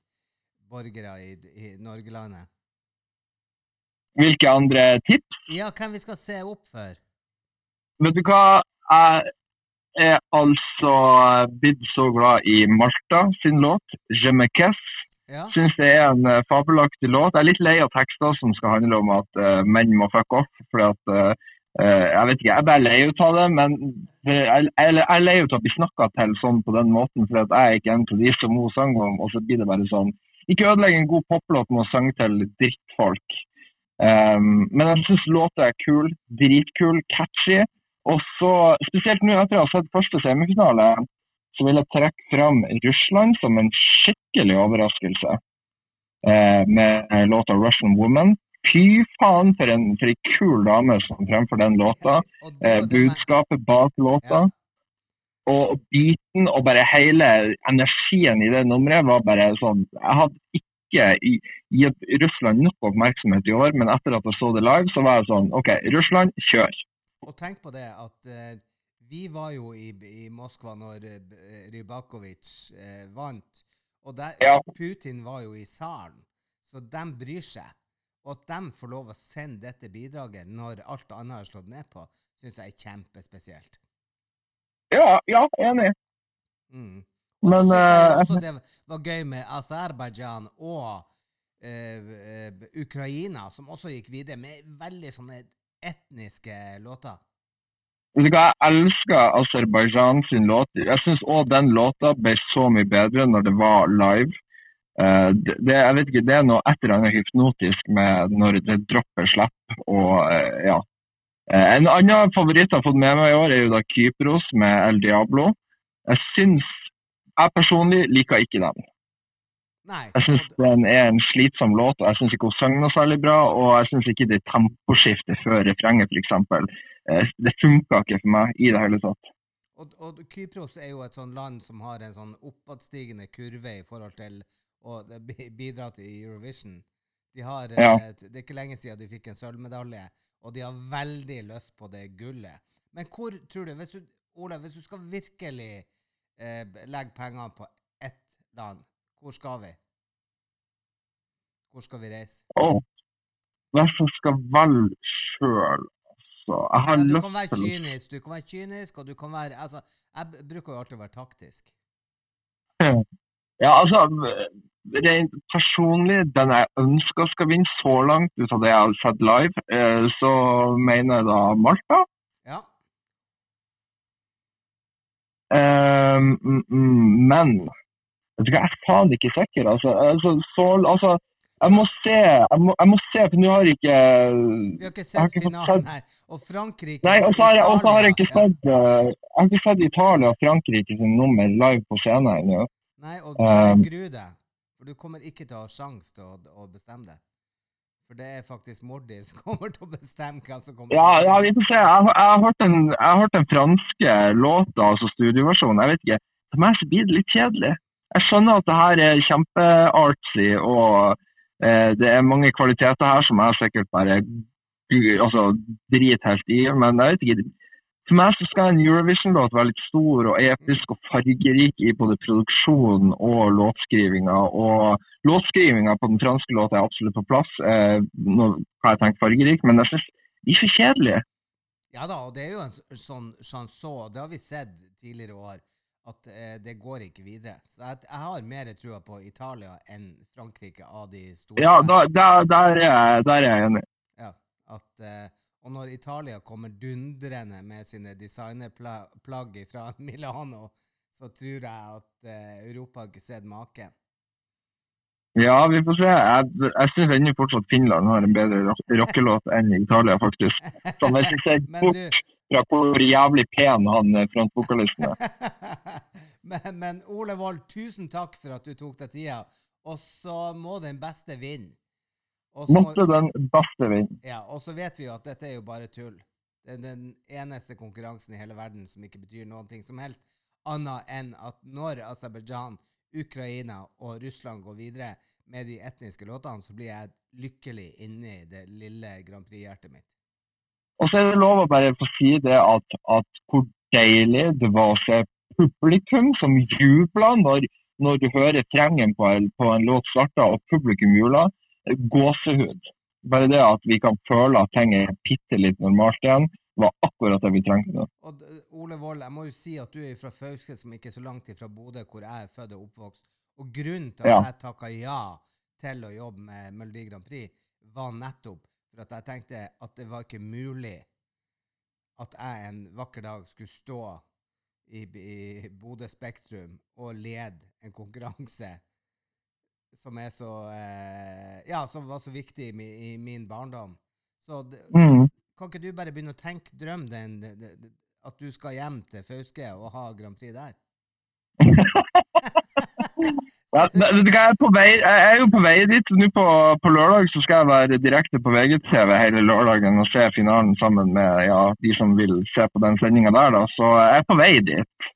borgere i, i Norgelandet? Hvilke andre tips? Ja, hvem vi skal se opp for? Vet du hva? Jeg er altså blitt så glad i Malta sin låt, Je me casse. Ja, Syns det er en eh, fabelaktig låt. Jeg er litt lei av tekster som skal handle om at uh, menn må fuck off. fordi at eh, Jeg vet ikke, jeg er bare lei av det. Men det, jeg, jeg er lei av å bli snakka til sånn på den måten, For jeg er ikke en av de som hun sang om. Og så blir det bare sånn Ikke ødelegg en god poplåt med å synge til drittfolk. Um, men jeg syns låta er kul. Dritkul, catchy. Og så, spesielt nå etter å ha sett første semifinale, så vil jeg trekke fram Russland som en skikkelig overraskelse. Eh, med låta 'Russian Woman'. Fy faen for en, for en kul dame som fremfor den låta. Eh, budskapet bak låta. Og beaten og bare hele energien i det nummeret var bare sånn Jeg hadde ikke gitt Russland nok oppmerksomhet i år, men etter at jeg så det live, så var jeg sånn OK, Russland, kjør. Og tenk på det at eh, vi var jo i, i Moskva når eh, eh, Rybakovic eh, vant. Og der, Ja. Putin var jo i salen, så de bryr seg. Og at de får lov å sende dette bidraget når alt annet er slått ned på, syns jeg er kjempespesielt. Ja, ja, enig. Mm. Og Men, uh, det var gøy med Aserbajdsjan og Uh, uh, Ukraina, som også gikk videre med veldig sånne etniske låter. Vet du hva, Jeg elsker Aserbajdsjan sin låt. Jeg syns òg den låta ble så mye bedre når det var live. Eh, det, jeg vet ikke, det er noe et eller annet hypnotisk med når det dropper slipp og eh, ja. Eh, en annen favoritt jeg har fått med meg i år, er jo da Kypros med El Diablo. Jeg syns Jeg personlig liker ikke den. Nei. Jeg syns den er en slitsom låt, og jeg syns ikke hun sang noe særlig bra. Og jeg syns ikke det temposkiftet før refrenget, f.eks. Eh, det funka ikke for meg i det hele tatt. Og, og Kypros er jo et sånn land som har en sånn oppadstigende kurve i forhold til å bidra til Eurovision. De har, Ja. eh, Det er ikke lenge siden de fikk en sølvmedalje, og de har veldig lyst på det gullet. Men hvor tror du, hvis du Ola, hvis du skal virkelig eh, legge pengene på ett land, hvor skal vi? Hvor skal vi reise? Åh, Hvis jeg skal velge sjøl, altså Jeg har Ja, du kan være kynisk, du kan være kynisk, og du kan være Altså, jeg bruker jo alltid å være taktisk. Ja, altså Rent personlig, den jeg ønsker skal vinne så langt ut av det jeg har sett live, eh, så mener jeg da Malta. Ja. Mm, men jeg er faen ikke sikker. Altså, altså, så, altså jeg må se, jeg må, jeg må se, for nå har jeg ikke Vi har ikke sett ikke finalen her. Og Frankrike Nei, og så har har jeg ikke sett eh, Jeg har ikke sett Italia og Frankrike sin nummer live på scenen ennå. Nei, og bare Um, gru deg. For du kommer ikke til å ha sjanse til å, å bestemme det. For det er faktisk Mordi som kommer til å bestemme hvem som kommer Ja, ja, vi får se. Jeg, har- jeg, har hørt den, jeg har hørt den franske låta, altså studioversjonen. Jeg vet ikke. For meg så blir det litt kjedelig. Jeg skjønner at det her er kjempeartsy, og eh, det er mange kvaliteter her som jeg sikkert bare altså, driter helt i. Men jeg vet ikke. For meg så skal en Eurovision-låt være litt stor og episk og fargerik i både produksjon og låtskrivinga. Og låtskrivinga på den franske låta er absolutt på plass. Eh, nå har jeg tenkt fargerik, men jeg synes de er så kjedelige. Ja da, og det er jo en sånn chanson, det har vi sett tidligere år, at eh, det går ikke videre. Så jeg, jeg har mer trua på Italia enn Frankrike av de store. Ja, da, der, der, er jeg, der er jeg enig. Ja, at, eh, og når Italia kommer dundrende med sine designerplagg fra Milano, så tror jeg at eh, Europa har ikke sett maken. Ja, vi får se. Jeg, jeg syns ennå fortsatt Finland har en bedre rock- rockelåt enn Italia, faktisk. Så hvis vi ser Men fra hvor jævlig pen han eh, frontvokalisten er. men, men Ole Wold, tusen takk for at du tok deg tida. Og så må den beste vinne. Måtte den beste vinne. ja, og så vet vi jo at dette er jo bare tull. Det er den eneste konkurransen i hele verden som ikke betyr noen ting som helst, annet enn at når Aserbajdsjan, Ukraina og Russland går videre med de etniske låtene, så blir jeg lykkelig inni det lille Grand Prix-hjertet mitt. Og så er det lov å bare få si det at, at hvor deilig det var å se publikum som jubla når, når du hører trengen på, en- på en låt starta og publikum jubler. Gåsehud. Bare det at vi kan føle at ting er bitte litt normalt igjen, var akkurat det vi trengte nå. Ole Wold, jeg må jo si at du er fra Fauske, som ikke er så langt ifra Bodø, hvor jeg er født og oppvokst. Og grunnen til at Ja. jeg takka ja til å jobbe med Melodi Grand Prix, var nettopp for at jeg tenkte at det var ikke mulig at jeg en vakker dag skulle stå i, i Bodø Spektrum og lede en konkurranse som er så eh, Ja, som var så viktig i, mi, i min barndom. Så Mm. kan ikke du bare begynne å tenke drøm den, den, den, at du skal hjem til Fauske og ha Grand Prix der? Ja, jeg, er på vei, jeg er jo på vei dit. Nå på, på lørdag så skal jeg være direkte på VGTV hele lørdagen og se finalen sammen med ja, de som vil se på den sendinga der. Da. Så jeg er på vei dit.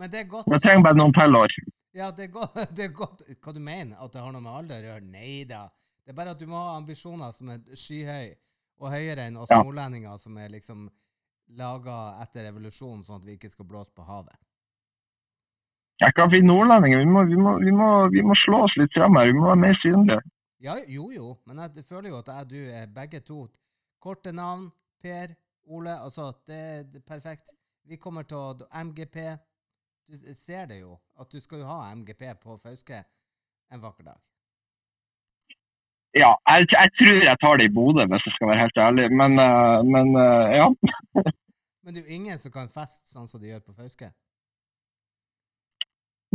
Men det er godt. Jeg trenger bare noen til år. Ja, det er godt, det er godt. Hva du mener? At det har noe med alder å gjøre? Nei da. Det er bare at du må ha ambisjoner som er skyhøye, og høyere enn oss Ja. nordlendinger som er liksom laga etter revolusjonen, sånn at vi ikke skal blåse på havet. Jeg kan bli nordlendinger. Vi må, vi, må, vi, må, vi må slå oss litt frem her. Vi må være mer synlige. Ja, jo, jo, men jeg føler jo at jeg og du er begge to korte navn. Per, Ole, altså, det, det er perfekt. Vi kommer til å MGP. Du ser det jo, at du skal jo ha MGP på Fauske en vakker dag. Ja, jeg, jeg tror jeg tar det i Bodø, hvis jeg skal være helt ærlig. Men, eh, men eh, ja. Men det er jo ingen som kan feste sånn som de gjør på Fauske.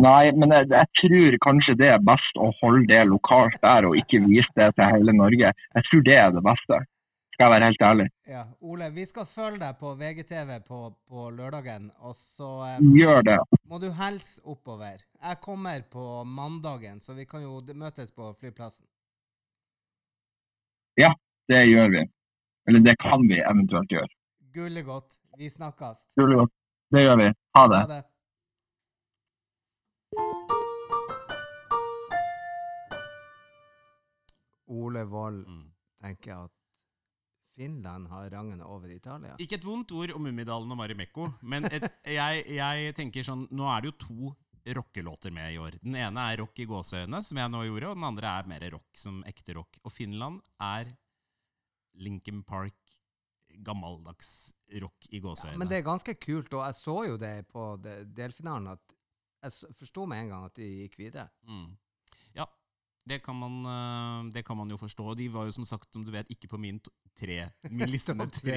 Nei, men jeg, jeg tror kanskje det er best å holde det lokalt der, og ikke vise det til hele Norge. Jeg tror det er det beste. Skal jeg være helt ærlig. Ja, Ole, vi skal følge deg på VGTV på, på lørdagen, og så eh, Gjør det. må du hilse oppover. Jeg kommer på mandagen, så vi kan jo møtes på flyplassen. Ja, Det gjør vi. Eller det kan vi eventuelt gjøre. Gullig godt. Vi snakkes. Utrolig godt. Det gjør vi. Ha det. Ha det. Ole Wold Mm. tenker at Finland har rangene over Italia. Ikke et vondt ord om Mummidalen og Marimekko, men et, jeg, jeg tenker sånn Nå er det jo to rockelåter med i år. Den ene er rock i gåseøyne, som jeg nå gjorde, og den andre er mer rock som ekte rock. Og Finland er Lincoln Park, gammeldags rock i gåseøyne. Men det er ganske kult, og jeg så jo det på delfinalen, at jeg forsto med en gang at de gikk videre. Mm. Det kan, man, øh, det kan man jo forstå. De var jo som sagt, som du vet, ikke på min tre, min liste med tre.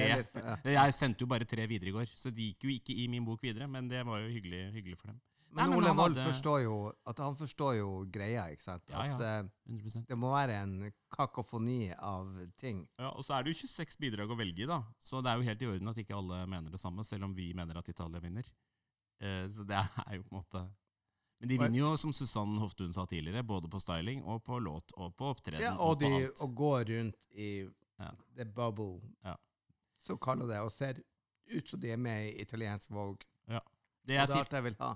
Jeg sendte jo bare tre videre i går, så de gikk jo ikke i min bok videre, men det var jo hyggelig, hyggelig for dem. Men, Nei, men Ole Wold hadde- forstår jo at han forstår jo greia, ikke sant? Ja, ja. At eh, 100%. det må være en kakofoni av ting. Ja, og så er det jo 26 bidrag å velge i, da. Så det er jo helt i orden at ikke alle mener det samme, selv om vi mener at Italia vinner. Eh, så det er jo på en måte Men de vinner jo, som Susann Hoftun sa tidligere, både på styling og på låt og på opptreden. Ja, og og de alt. og går rundt i Ja. the bubble, Ja. så kaller det, og ser ut som de er med i italiensk Vogue. Det Og er det er alt jeg vil ha.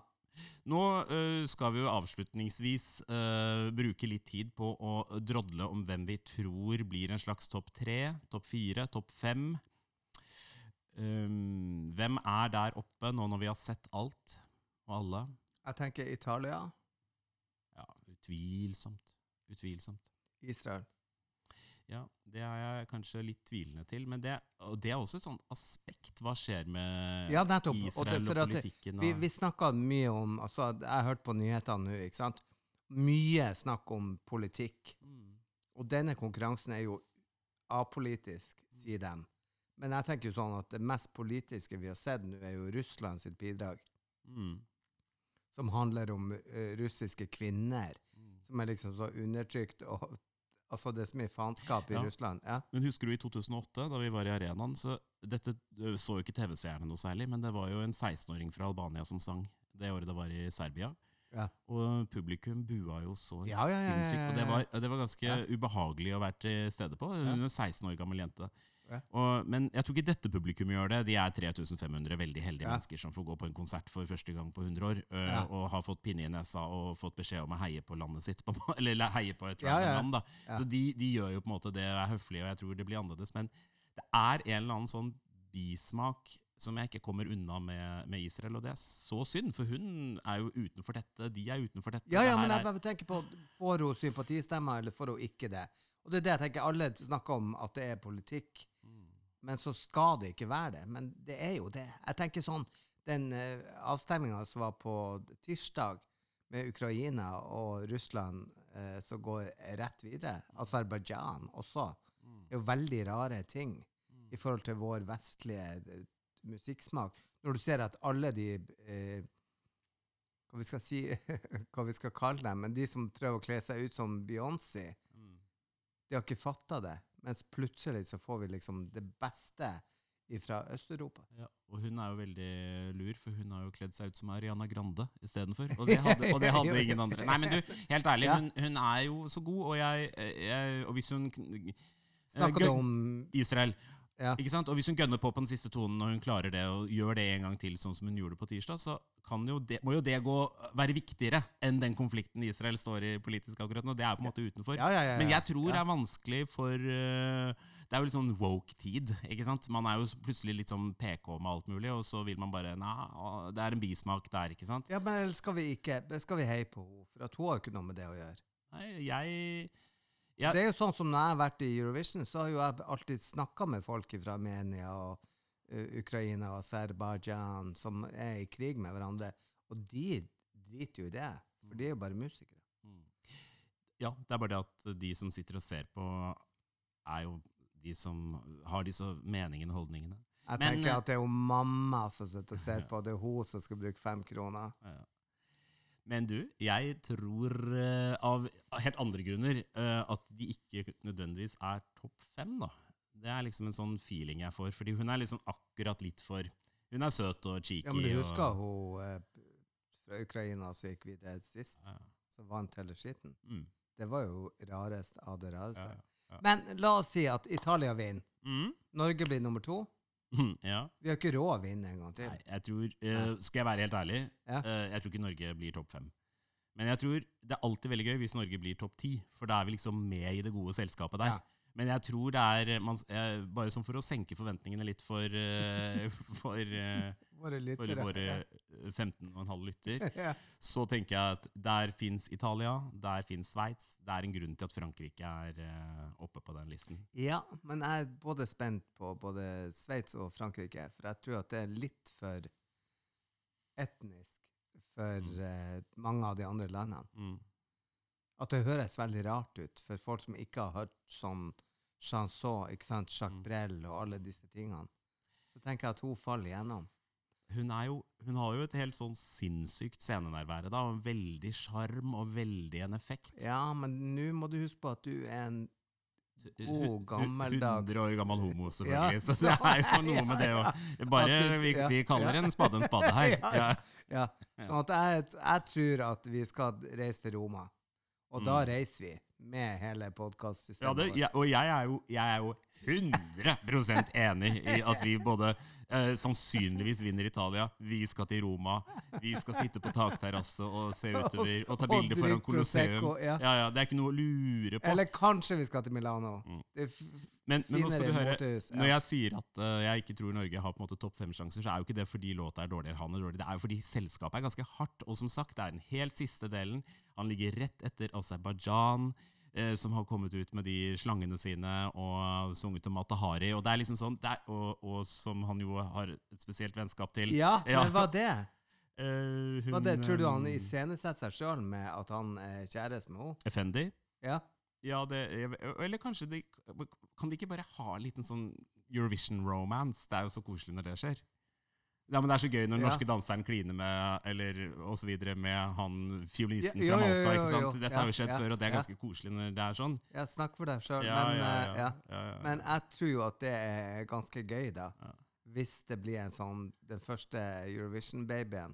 nå uh, skal vi jo avslutningsvis uh, bruke litt tid på å drodle om hvem vi tror blir en slags topp tre, topp fire, topp fem. Um, hvem er der oppe nå når vi har sett alt og alle? Jeg tenker Italia, Ja, utvilsomt. Utvilsomt. Israel. Ja, det er jeg kanskje litt tvilende til. Men det, og det er også et sånt aspekt. Hva skjer med Ja, nettopp. Og det- Israel og, det- politikken? Vi, og- vi snakka mye om altså, Jeg har hørt på nyhetene nå, ikke sant? Mye snakk om politikk. Mm. Og denne konkurransen er jo apolitisk, sier de. Men jeg tenker jo sånn at det mest politiske vi har sett nå, er jo Russland sitt bidrag. Mm. Som handler om uh, russiske kvinner, Mm. som er liksom så undertrykt. og Altså, det er så mye faenskap i Ja. Russland. Ja. Men husker du i 2008, da vi var i arenaen, så dette så jo ikke TV-seerne noe særlig, men det var jo en 16-åring fra Albania som sang det året det var i Serbia. Ja. Og publikum bua jo så Ja, ja, sinnssykt. Og det var, det var ganske ubehagelig å være til stede på. Hun Ja. er en 16 år gammel jente. Ja. Og, men jeg tror ikke dette publikummet gjør det. De er 3500 veldig heldige Ja. mennesker som får gå på en konsert for første gang på 100 år, ø, Ja. og har fått pinne i nesa og fått beskjed om å heie på landet sitt. På, eller heie på et land, da. Så de, de gjør jo på en måte det, er høflig, og jeg tror det blir annerledes. Men det er en eller annen sånn bismak som jeg ikke kommer unna med, med Israel, og det er så synd, for hun er jo utenfor dette, de er utenfor dette. Ja, det ja, her men jeg bare tenker på Får hun sympatistemmer, eller får hun ikke det? Og det er det jeg tenker Alle snakker om at det er politikk. Men så skal det ikke være det. Men det er jo det. Jeg tenker sånn Den uh, avstemninga som var på tirsdag, med Ukraina og Russland uh, som går rett videre, Aserbajdsjan også, det er jo veldig rare ting i forhold til vår vestlige eh, musikksmak. Når du ser at alle de uh, hva vi skal si, hva vi skal kalle dem, men de som prøver å kle seg ut som Beyoncé, Mm. de har ikke fatta det. Mens plutselig så får vi liksom det beste fra Øst-Europa. Ja, og hun er jo veldig lur, for hun har jo kledd seg ut som Ariana Grande istedenfor. Og det hadde, og det hadde ingen andre. Nei, men du, helt ærlig, Ja. hun, hun er jo så god, og jeg, jeg Og hvis hun Snakker du om Israel. Ja. Ikke sant? Og hvis hun gønner på på den siste tonen, og hun klarer det, og gjør det en gang til, sånn som hun gjorde på tirsdag, så kan jo det, må jo det gå, være viktigere enn den konflikten Israel står i politisk akkurat nå. Det er på en måte utenfor. Ja, ja. Men jeg tror det er vanskelig for uh, Det er jo litt sånn woke-tid. ikke sant? Man er jo plutselig litt sånn PK med alt mulig, og så vil man bare Nei, det er en bismak der, ikke sant? Ja, men skal vi ikke Skal vi heie på henne? For at hun har jo ikke noe med det å gjøre. Nei, jeg Ja. Det er jo sånn som når jeg har vært i Eurovision, så har jo jeg alltid snakka med folk fra Armenia og uh, Ukraina og Aserbajdsjan som er i krig med hverandre, og de driter jo i det. For de er jo bare musikere. Mm. Ja, det er bare det at de som sitter og ser på, er jo de som har disse meningene og holdningene. Jeg Men, tenker eh, at det er jo mamma som sitter og ser på, det er hun som skal bruke fem kroner. Ja. Men du, jeg tror uh, av helt andre grunner uh, at de ikke nødvendigvis er topp fem, da. Det er liksom en sånn feeling jeg får, fordi hun er liksom akkurat litt for Hun er søt og cheeky. Ja, men du husker og, hun uh, fra Ukraina som gikk videre sist, ja, som vant hele skitten? mm, Det var jo rarest av det rareste. ja, ja. Men la oss si at Italia vinner. Mm, Norge blir nummer to. Ja. Vi har ikke råd å vinne en gang til. Nei, jeg tror uh, Skal jeg være helt ærlig, Ja. uh, jeg tror ikke Norge blir topp fem. Men jeg tror det er alltid veldig gøy hvis Norge blir topp ti, for da er vi liksom med i det gode selskapet der. Ja. Men jeg tror det er man, eh, Bare sånn for å senke forventningene litt for, for, for, eh, Våre for lyttere. våre eh, 15,5 lytter, ja. så tenker jeg at der fins Italia, der fins Sveits. Det er en grunn til at Frankrike er eh, oppe på den listen. ja, men jeg er både spent på både Sveits og Frankrike, for jeg tror at det er litt for etnisk for eh, mange av de andre landene. Mm. At det høres veldig rart ut for folk som ikke har hørt sånn chanson, ikke sant, Jacques Mm. Brel og alle disse tingene. Så tenker jeg at hun faller igjennom. Hun, jo, hun har jo et helt sånn sinnssykt da, og Veldig sjarm og veldig en effekt. Ja, men nå må du huske på at du er en god, gammeldags- 100 år gammel homo, Ja, selvfølgelig. så det er jo noe med det å Bare vi, vi kaller en spade en spade her. Ja, Ja. Ja, sånn at jeg, jeg tror at vi skal reise til Roma. Og da Mm. reiser vi med hele Ja, podkastsystemet det, jeg, og jeg er, jo, jeg er jo 100% enig i at vi både eh, sannsynligvis vinner Italia, vi skal til Roma, vi skal sitte på takterrasse og se utover og ta bilder foran Colosseum. Ja. Ja, ja, Det er ikke noe å lure på. Eller kanskje vi skal til Milano. Mm. Det Men, men nå skal du høre, når jeg sier at uh, jeg ikke tror Norge har på en måte topp fem-sjanser, så er jo ikke det fordi låta er dårligere, han er dårlig. Det er jo fordi selskapet er ganske hardt. Og som sagt, det er den helt siste delen. Han ligger rett etter Aserbajdsjan, eh, som har kommet ut med de slangene sine og sunget om Matahari. Og det er liksom sånn, er, og, og som han jo har et spesielt vennskap til. Ja, Ja. men hva det? Uh, hun, det? Tror du han eh, iscenesetter seg sjøl med at han er kjæreste med henne? Effendi? Ja. Ja, det, eller kanskje de, Kan de ikke bare ha en liten sånn Eurovision-romance? Det er jo så koselig når det skjer. Ja, men Det er så gøy når den norske danseren kliner med Eller og så videre med han fiolinisten fra Malta. ikke sant? Dette har jo skjedd før, og det er ganske koselig når det er sånn. ja, snakk for deg sjøl. Men, ja, eh, ja, men jeg tror jo at det er ganske gøy, da. Ja. Hvis det blir en sånn Den første Eurovision-babyen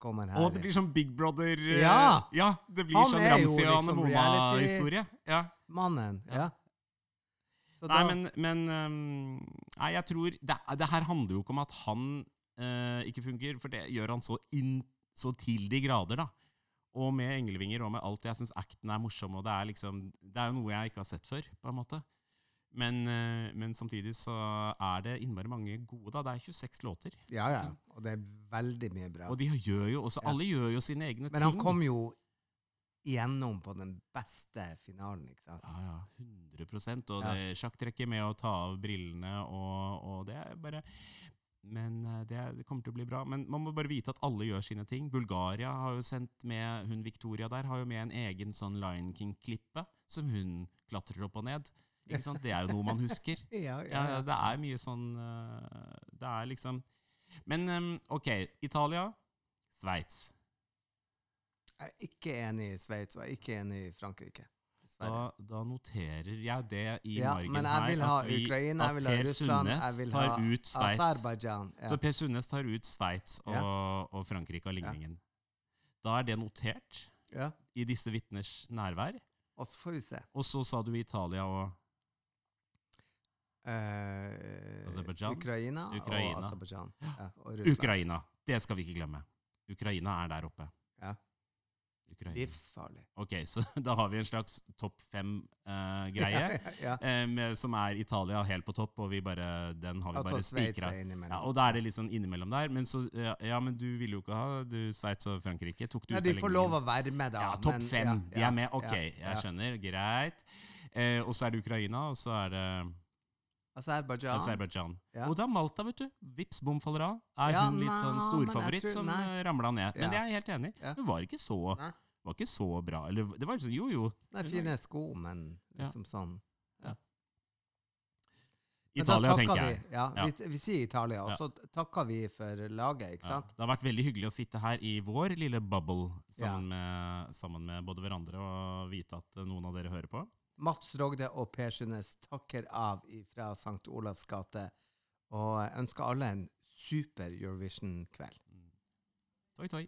kommer her. Å, det blir sånn Big Brother eh, Ja! ja! Det blir Han sånn Ramsi og liksom Anemoma-historie. Ja. Mannen. Ja. Ja. Nei, men, men um, Nei, jeg tror det, det her handler jo ikke om at han ikke funker, for det gjør han så, inn, så til de grader, da. Og med englevinger og med alt. Jeg syns acten er morsom, og det er liksom Det er jo noe jeg ikke har sett før, på en måte. Men, øh, men samtidig så er det innmari mange gode, da. Det er 26 låter. Ja, ja. Og det er veldig mye bra. Og de gjør jo også Ja. Alle gjør jo sine egne Men ting. han kom jo igjennom på den beste finalen, ikke sant? Ja, ja. 100 Og Ja. det sjakktrekket med å ta av brillene, og, og det er bare Men eh, det, det kommer til å bli bra. Men man må bare vite at alle gjør sine ting. Bulgaria har jo sendt med Hun Victoria der har jo med en egen sånn Lion King-klippe som hun klatrer opp og ned. Ikke sant? Det er jo noe man husker. Ja, Ja, ja, det er mye sånn eh, Det er liksom Men OK. Italia. Sveits. Jeg er ikke enig i Sveits, og jeg er ikke enig i Frankrike. Da, da noterer jeg det i Ja, margen her. at vi- Ukraina, at Per Russland, Sundnes tar ut Sveits. Ja. Så Per Sundnes tar ut Sveits og, Ja. og Frankrike av ligningen. Da er det notert ja. i disse vitners nærvær. Og så får vi se. Og så sa du Italia og Eh, Aserbajdsjan? Ukraina, Ukraina. og Aserbajdsjan. Ja, og Ukraina. Det skal vi ikke glemme. Ukraina er der oppe. Ja. Ukraina. Livsfarlig. Ok, så da har vi en slags topp fem-greie. ja. ja, ja. um, som er Italia helt på topp, og vi bare, den har vi Og bare spikra. Ja, og da er det litt sånn innimellom der. Men så, ja, men du ville jo ikke ha du, Sveits og Frankrike. Tok du Nei, de får lov å være med, da. Ja, topp fem. De er med. Ok, jeg skjønner. Greit. Uh, og så er det Ukraina, og så er det Aserbajdsjan. Aserbajdsjan. Ja. Og da Malta, vet du. Vips bom faller av. Er Ja, hun litt sånn jeg storfavoritt som ramla ned. Men Ja. det er jeg helt enig i. Hun var ikke så Nei. var ikke så bra. Eller det var liksom Jo, jo. Det er fine sko, men liksom sånn. Italia, tenker jeg. Vi, ja, Ja. Vi, vi sier Italia, og Ja. så takker vi for laget, ikke Ja. sant? Det har vært veldig hyggelig å sitte her i vår lille bubble sammen, med, sammen med både hverandre og vite at noen av dere hører på. Mats Rogde og Per Sundnes takker av fra St. Olavs gate, og ønsker alle en super Eurovision-kveld. Toi, toi.